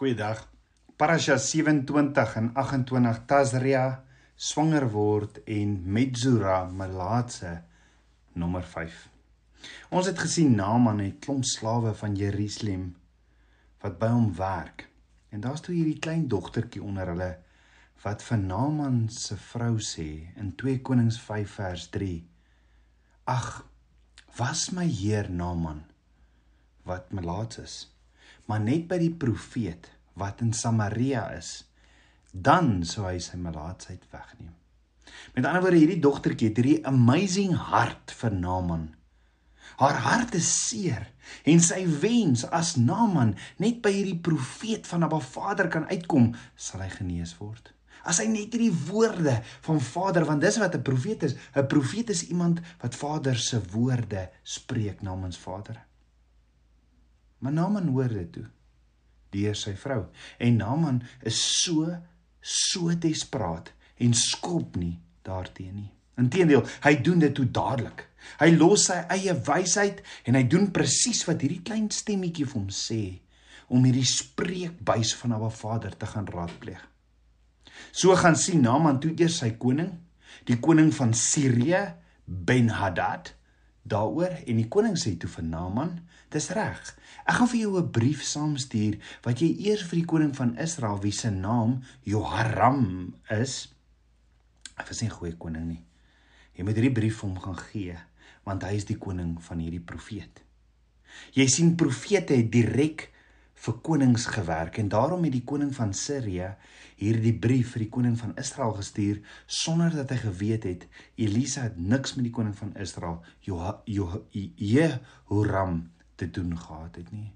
Goeiedag. Parasha 27 en 28 Tazria swanger word en Medzura Malaatse nommer 5. Ons het gesien Naaman het klomp slawe van Jerusalem wat by hom werk. En daar's toe hierdie klein dogtertjie onder hulle wat vir Naaman se vrou sê in 2 Konings 5 vers 3: Ag, was my heer Naaman wat melaats is maar net by die profeet wat in Samaria is, dan sou hy sy melaatsheid wegneem. Met ander woorde, hierdie dogtertjie het hierdie amazing hart vir Naaman. Haar hart is seer en sy wens as Naaman net by hierdie profeet van Abba Vader kan uitkom, sal hy genees word. As hy net hierdie woorde van Vader, want dis wat 'n profeet is. 'n Profeet is iemand wat Vader se woorde spreek namens Vader. Maar Naaman hoor dit toe deur sy vrou. En Naaman is so so desperaat en skop nie daarteen nie. Inteendeel, hy doen dit toe dadelik. Hy los sy eie wysheid en hy doen presies wat hierdie klein stemmetjie vir hom sê om hierdie spreekbuis van Abba Vader te gaan raadpleeg. So gaan sien Naaman toe eers sy koning, die koning van Sirië, Ben-Hadad, daaroor en die koning sê toe vir Naaman, "Dis reg. Ek gaan vir jou 'n brief saamstuur wat jy eers vir die koning van Israel wie se naam Joharam is. Hy is nie 'n goeie koning nie. Jy moet hierdie brief vir hom gaan gee, want hy is die koning van hierdie profeet." Jy sien profete het direk vir konings gewerk en daarom het die koning van Sirië hierdie brief vir die koning van Israel gestuur sonder dat hy geweet het Elisa het niks met die koning van Israel Jehoram te doen gehad het nie.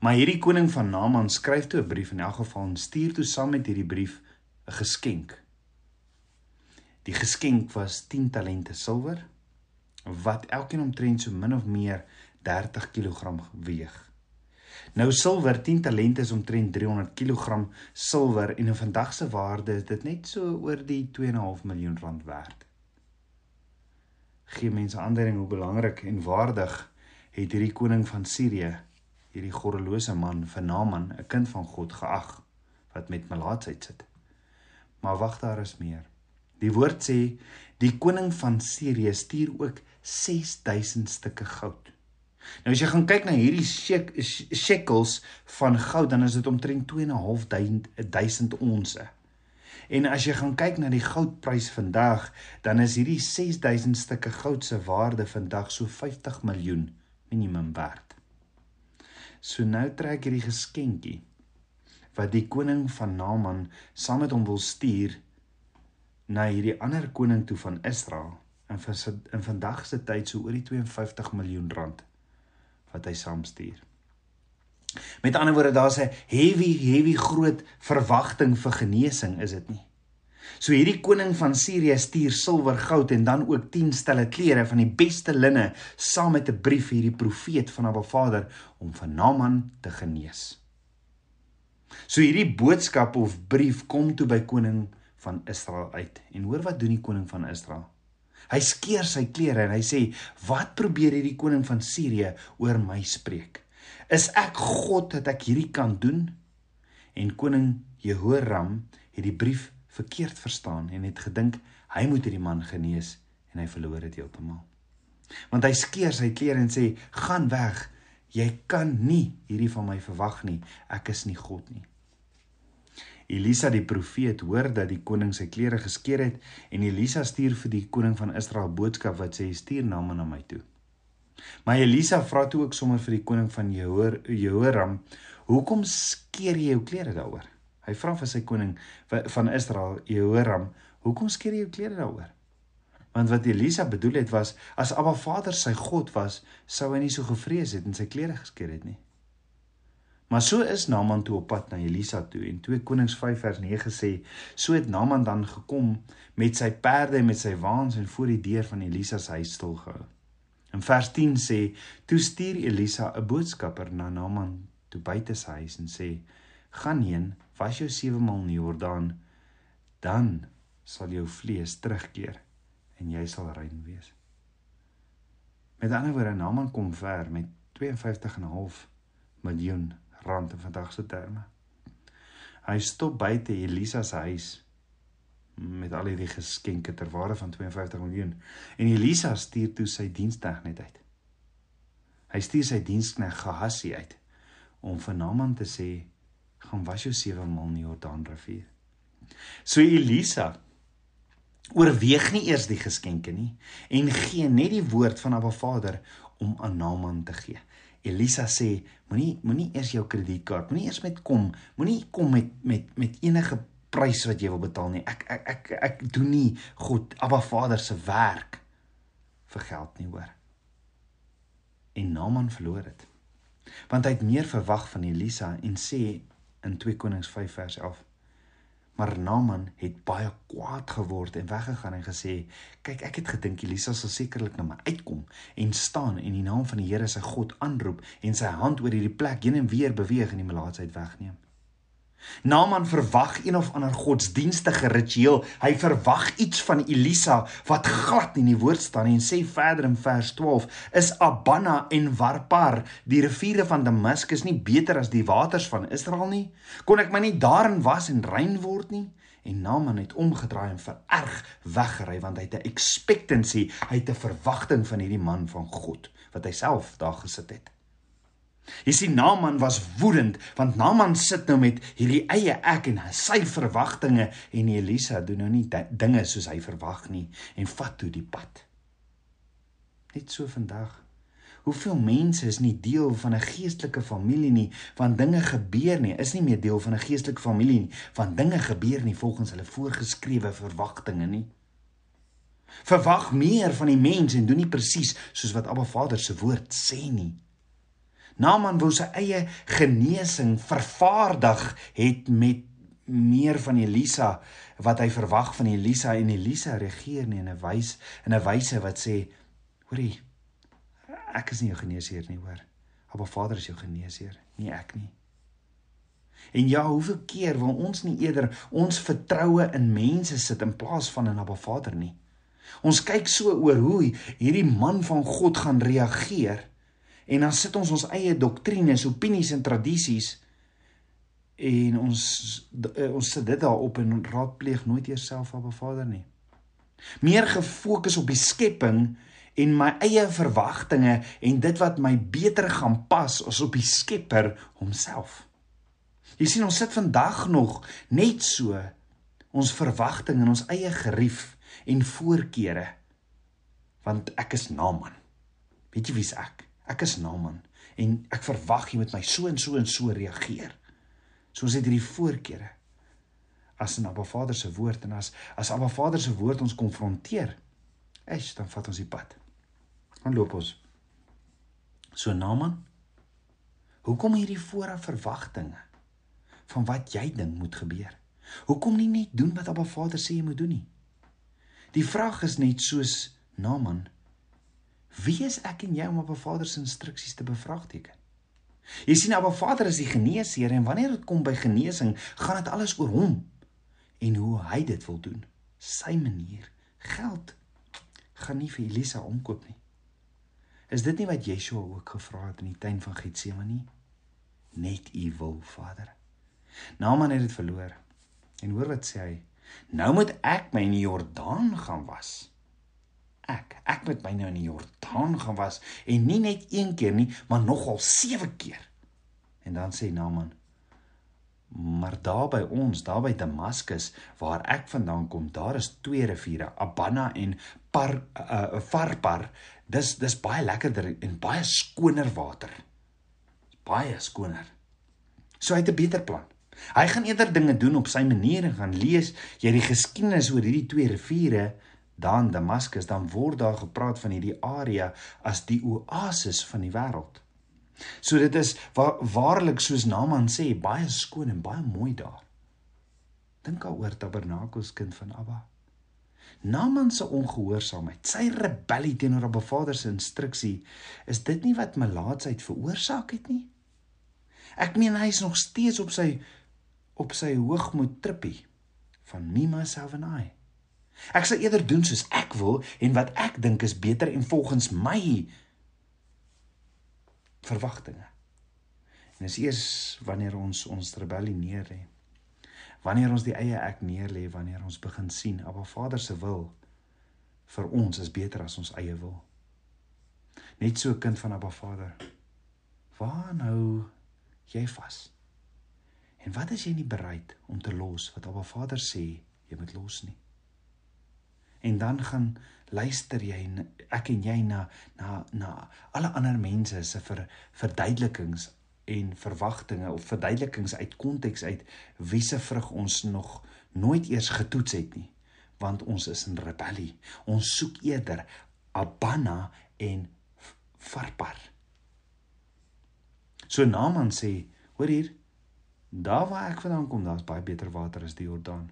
Maar hierdie koning van Naaman skryf toe 'n brief in elk geval en stuur toe saam met hierdie brief 'n geskenk. Die geskenk was 10 talente silwer wat elkeen omtrent so min of meer 30 kg weeg. Nou silwer 10 talente is omtrent 300 kg silwer en in vandag se waarde is dit net so oor die 2.5 miljoen rand werd. Gee mense aandering hoe belangrik en waardig het hierdie koning van Sirië, hierdie goddelose man van Naaman, 'n kind van God geag wat met melaatsheid sit. Maar wag daar is meer. Die woord sê die koning van Sirië stuur ook 6000 stukke goud. Nou as jy gaan kyk na hierdie shek, shekels van goud, dan is dit omtrent 2.500 onsse. En as jy gaan kyk na die goudprys vandag, dan is hierdie 6000 stukke goud se waarde vandag so 50 miljoen minimum werd. So nou trek hierdie geskenkie wat die koning van Naaman saam met hom wil stuur na hierdie ander koning toe van Israel in in vandag se tyd so oor die 52 miljoen rand wat hy saamstuur. Met ander woorde, daar's 'n heavy heavy groot verwagting vir genesing, is dit nie? So hierdie koning van Sirië stuur silwer, goud en dan ook 10 stelle klere van die beste linne saam met 'n brief vir hierdie profeet van Abba Vader om van Naaman te genees. So hierdie boodskap of brief kom toe by koning van Israel uit. En hoor wat doen die koning van Israel? Hy skeer sy klere en hy sê: "Wat probeer hierdie koning van Sirië oor my spreek? Is ek God dat ek hierdie kan doen?" En koning Jehoram het die brief verkeerd verstaan en het gedink hy moet hierdie man genees en hy verloor dit heeltemal. Want hy skeer sy klere en sê: "Gaan weg. Jy kan nie hierdie van my verwag nie. Ek is nie God nie." Elisa die profeet hoor dat die koning sy klere geskeur het en Elisa stuur vir die koning van Israel boodskap wat sê stuur Naaman na my toe. Maar Elisa vra toe ook sommer vir die koning van Jehor Jehoram, "Hoekom skeer jy jou klere daaroor?" Hy vra vir sy koning van Israel, Jehoram, "Hoekom skeer jy jou klere daaroor?" Want wat Elisa bedoel het was as Abba Vader sy God was, sou hy nie so gevrees het en sy klere geskeur het nie. Maar so is Naaman toe op pad na Elisa toe en 2 Konings 5 vers 9 sê so het Naaman dan gekom met sy perde en met sy waans en voor die deur van Elisa se huis stil gehou. In vers 10 sê toe stuur Elisa 'n boodskapper na Naaman toe buite sy huis en sê gaan heen was jou 7 maal in die Jordaan dan sal jou vlees terugkeer en jy sal rein wees. Met ander woorde Naaman kom ver met 52 en 'n half miljoen rand in vandag se terme. Hy stop buite Elisa se huis met al hierdie geskenke ter waarde van 52 miljoen. En Elisa stuur toe sy diensknegt net uit. Hy stuur sy diensknegt Gehasie uit om vir Naaman te sê gaan was jou sewe maal in die Jordaanrivier. So Elisa oorweeg nie eers die geskenke nie en gee net die woord van Abba Vader om aan Naaman te gee. Elisa sê moenie moenie eers jou kredietkaart, moenie eers met kom, moenie kom met met met enige prys wat jy wil betaal nie. Ek ek ek ek doen nie God Abba Vader se werk vir geld nie, hoor. En Naaman verloor dit. Want hy het meer verwag van Elisa en sê in 2 Konings 5 vers 11 Maar Naaman het baie kwaad geword en weggegaan en gesê: "Kyk, ek het gedink Elisa sal sekerlik na my uitkom en staan en die naam van die Here se God aanroep en sy hand oor hierdie plek heen en weer beweeg en die melaatsheid wegneem." Naaman verwag een of ander godsdienstige ritueel. Hy verwag iets van Elisa wat glad nie in die woord staan nie en sê verder in vers 12: "Is Abana en Warpar, die riviere van Damaskus nie beter as die waters van Israel nie? Kon ek my nie daarin was en rein word nie?" En Naaman het omgedraai en vererg weggery want hy het 'n expectancy, hy het 'n verwagting van hierdie man van God wat hy self daar gesit het. Jy sien Naaman was woedend want Naaman sit nou met hierdie eie ek en sy verwagtinge en Elisa doen nou nie dinge soos hy verwag nie en vat toe die pad. Net so vandag. Hoeveel mense is nie deel van 'n geestelike familie nie want dinge gebeur nie, is nie meer deel van 'n geestelike familie nie want dinge gebeur nie volgens hulle voorgeskrewe verwagtinge nie. Verwag meer van die mens en doen nie presies soos wat Abba Vader se woord sê nie. Naaman wou sy eie genesing vervaardig het met meer van Elisa wat hy verwag van Elisa en Elisa reageer nie in 'n wys in 'n wyse wat sê hoorie ek is nie jou geneesheer nie hoor. Maar Vader is jou geneesheer nie ek nie. En ja hoeveel keer wil ons nie eerder ons vertroue in mense sit in plaas van in Abba Vader nie? Ons kyk so oor hoe hierdie man van God gaan reageer En dan sit ons ons eie doktrines, opinies en tradisies en ons eh, ons sit dit daarop en raadpleeg nooit eers self op 'n Vader nie. Meer gefokus op die skepping en my eie verwagtinge en dit wat my beter gaan pas as op die Skepper homself. Jy sien ons sit vandag nog net so ons verwagting en ons eie gerief en voorkeure want ek is Naaman. Weet jy wie's ek? Ek is Naaman en ek verwag jy moet my so en so en so reageer. So ons het hierdie voorkeure as 'n Abba Vader se woord en as as Abba Vader se woord ons konfronteer, eers dan vat ons die pad. Dan loop ons. So Naaman, hoekom hierdie vooraf verwagtinge van wat jy dink moet gebeur? Hoekom nie net doen wat Abba Vader sê jy moet doen nie? Die vraag is net soos Naaman Wie is ek en jy om op 'n Vader se instruksies te bevraagteken? Jy sien, Abba Vader is die geneesheer en wanneer dit kom by genesing, gaan dit alles oor hom en hoe hy dit wil doen. Sy manier. Geld gaan nie vir Elisa omkoop nie. Is dit nie wat Yeshua ook gevra het in die tuin van Getsemane? Net U wil, Vader. Naaman het dit verloor. En hoor wat sê hy? Nou moet ek my in die Jordaan gaan was ek. Ek moet my nou in die Jordaan gaan was en nie net een keer nie, maar nogal 7 keer. En dan sê Naaman: "Maar daar by ons, daar by Damaskus waar ek vandaan kom, daar is twee riviere, Abana en Par uh Farpar. Dis dis baie lekkerder en baie skoner water. Baie skoner." So hy het 'n beter plan. Hy gaan eerder dinge doen op sy manier en gaan lees jy die geskiedenis oor hierdie twee riviere daar in Damaskus, dan word daar gepraat van hierdie area as die oasis van die wêreld. So dit is wa waarlik soos Naaman sê, baie skoon en baie mooi daar. Dink daaroor Tabernakels kind van Abba. Naaman se ongehoorsaamheid, sy rebellie teenoor Abba Vader se instruksie, is dit nie wat melaatsheid veroorsaak het nie? Ek meen hy is nog steeds op sy op sy hoogmoed trippie van me myself and I. Ek sal eerder doen soos ek wil en wat ek dink is beter en volgens my verwagtinge. En dis eers wanneer ons ons rebellie neer lê Wanneer ons die eie ek neerlê, wanneer ons begin sien Abba Vader se wil vir ons is beter as ons eie wil. Net so 'n kind van Abba Vader. Waar nou jy vas? En wat is jy nie bereid om te los wat Abba Vader sê jy moet los nie? En dan gaan luister jy ek en jy na na na alle ander mense se ver, verduidelikings en verwagtinge of verduidelikings uit konteks uit wie se vrug ons nog nooit eers getoets het nie. Want ons is in rebellie. Ons soek eerder abana en farpar. So Naaman sê hoor hier daar waar ek vandaan kom daar's baie beter water as die Jordaan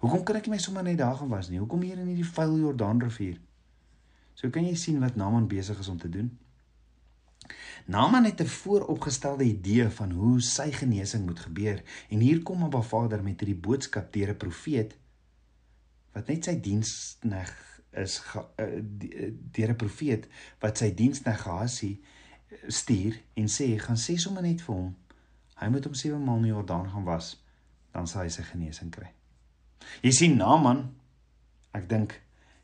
hoekom kan ek my sommer net daar gaan was nie? Hoekom hier in hierdie vuil Jordaan rivier so kan jy sien wat Naaman besig is om te doen. Naaman het 'n vooropgestelde idee van hoe sy genesing moet gebeur. En hier kom Abba Vader met hierdie boodskap deur 'n profeet wat net sy dienskneg is eh, deur 'n profeet wat sy dienskneg Gehasie stuur en sê gaan sê sommer net vir hom hy moet hom sewe maal in die Jordaan gaan was dan sal hy sy genesing kry. Jy sien Naaman ek dink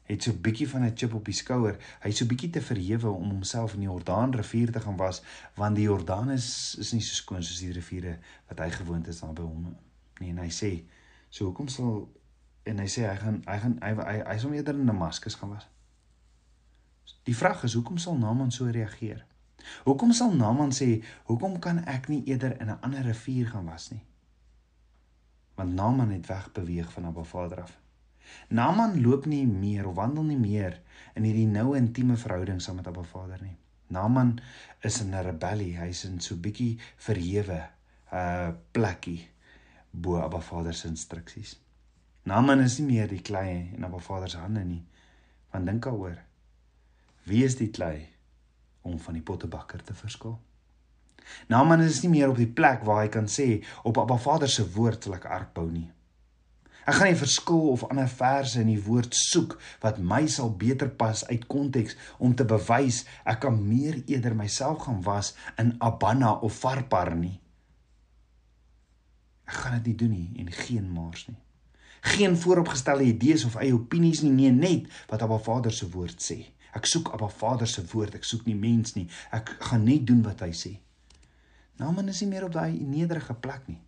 het so bietjie van 'n chip op die skouer. Hy's so bietjie te verhewe om homself in die Jordaan rivier te gaan was, want die Jordaan is is nie so skoon soos die riviere wat hy gewoond is daar by hom nie. En hy sê, "So hoekom sal en hy sê hy gaan hy gaan hy hy, hy sal eerder in Damaskus gaan was." Die vraag is, hoekom sal Naaman so reageer? Hoekom sal Naaman sê, "Hoekom kan ek nie eerder in 'n ander rivier gaan was nie?" Want Naaman het wegbeweeg van Abba Vader af. Naaman loop nie meer of wandel nie meer in hierdie noue intieme verhouding saam met Abba Vader nie. Naaman is in 'n rebellie, hy's in so bietjie verhewe 'n uh, plekkie bo Abba Vader se instruksies. Naaman is nie meer die klei in Abba Vader se hande nie. Want dink daaroor. Wie is die klei om van die pottebakker te verskil? Naaman is nie meer op die plek waar hy kan sê op Abba Vader se woord sal ek ark bou nie. Ek gaan nie verskil of ander verse in die woord soek wat my sal beter pas uit konteks om te bewys ek kan meer eerder myself gaan was in Abana of Farpar nie. Ek gaan dit nie doen nie en geen maars nie. Geen vooropgestelde idees of eie opinies nie, nee net wat Abba Vader se woord sê. Ek soek Abba Vader se woord, ek soek nie mens nie. Ek gaan net doen wat hy sê. Naaman is nie meer op daai nederige plek nie.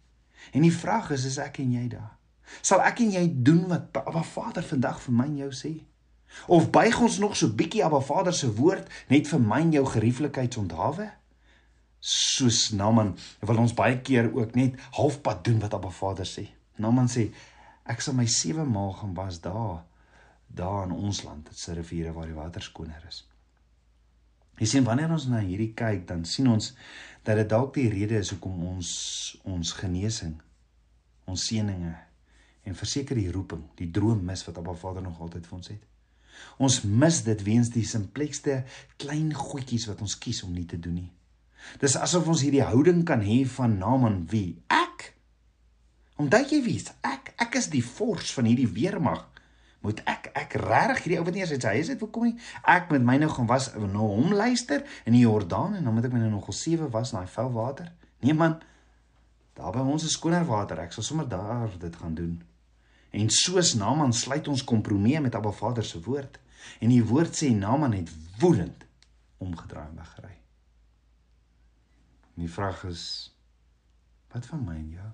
En die vraag is, is ek en jy daar? Sal ek en jy doen wat Abba Vader vandag vir my en jou sê? Of buig ons nog so bietjie Abba Vader se woord net vir my en jou gerieflikheidsondhawe? Soos Naman wil ons baie keer ook net halfpad doen wat Abba Vader sê. Naman sê ek sal my sewe maal gaan was daar daar in ons land, dit se riviere waar die water skoner is. Jy sien wanneer ons na hierdie kyk, dan sien ons dat dit dalk die rede is hoekom ons ons genesing, ons seëninge en verseker die roeping, die droom mis wat Abba Vader nog altyd vir ons het. Ons mis dit weens die simplekste klein goedjies wat ons kies om nie te doen nie. Dis asof ons hierdie houding kan hê van Naaman wie ek. Omdat jy weet, ek ek is die vors van hierdie weermag. Moet ek ek regtig hierdie ou wat nie eens uit sy huis uit wil kom nie. Ek met my nou gaan was na hom luister in die Jordaan en dan moet ek my nou nog al sewe was in daai vuil water. Nee man. Daar by ons is skoner water. Ek sal sommer daar dit gaan doen. En soos Naaman sluit ons kompromie met Abba Vader se woord. En die woord sê Naaman het woedend omgedraai en weggery. Die vraag is wat van my en jou?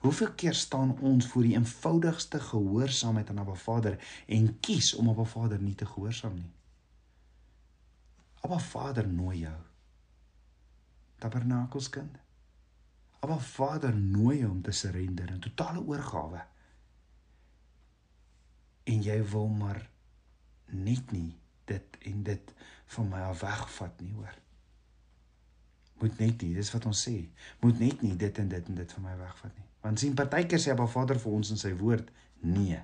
Hoeveel keer staan ons voor die eenvoudigste gehoorsaamheid aan Abba Vader en kies om Abba Vader nie te gehoorsaam nie? Abba Vader nooi jou. Tabernakelskind. Abba Vader nooi jou om te surrender in totale oorgawe en jy wil maar net nie dit en dit van my af wegvat nie hoor. Moet net nie, dis wat ons sê. Moet net nie dit en dit en dit van my wegvat nie. Want sien partykeer sê Abba Vader vir ons in sy woord nee.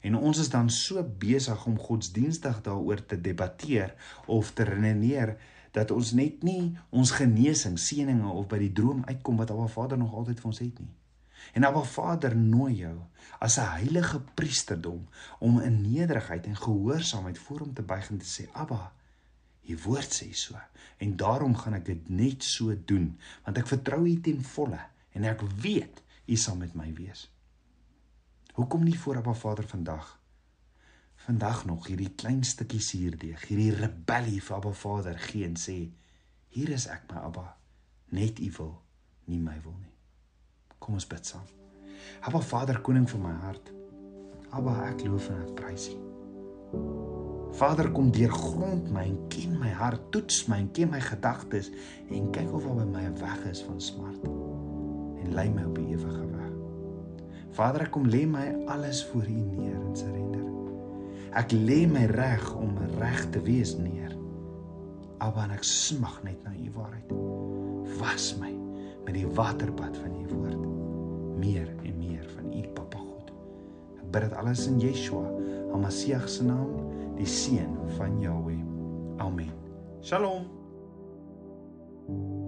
En ons is dan so besig om godsdienstig daaroor te debatteer of te redeneer dat ons net nie ons genesing, seëninge of by die droom uitkom wat Abba Vader nog altyd vir ons het nie. En Abba Vader nooi jou as 'n heilige priesterdom om in nederigheid en gehoorsaamheid voor hom te buig en te sê Abba, u woord sê so en daarom gaan ek dit net so doen want ek vertrou u ten volle en ek weet u sal met my wees. Hoekom nie voor Abba Vader vandag? Vandag nog hierdie klein stukkie suurdeeg, hierdie rebellie vir Abba Vader gee en sê: "Hier is ek, my Abba, net U wil, nie my wil nie." Kom ons bid saam. Abba Vader, koning van my hart. Abba, ek loof en ek prys U. Vader, kom deurgrond my en ken my hart, toets my en ken my gedagtes en kyk of daar by my 'n weg is van smart en lei my op die ewige weg. Vader, ek kom lê my alles voor U neer in surrender. Ek lê my reg om reg te wees neer. Abba, ek smag net na U waarheid. Was my met die waterbad van U woord. Meer en meer van U, Papa God. Ek bid dit alles in Yeshua, Hamasieg se naam, die seun van Jahweh. Amen. Shalom. thank you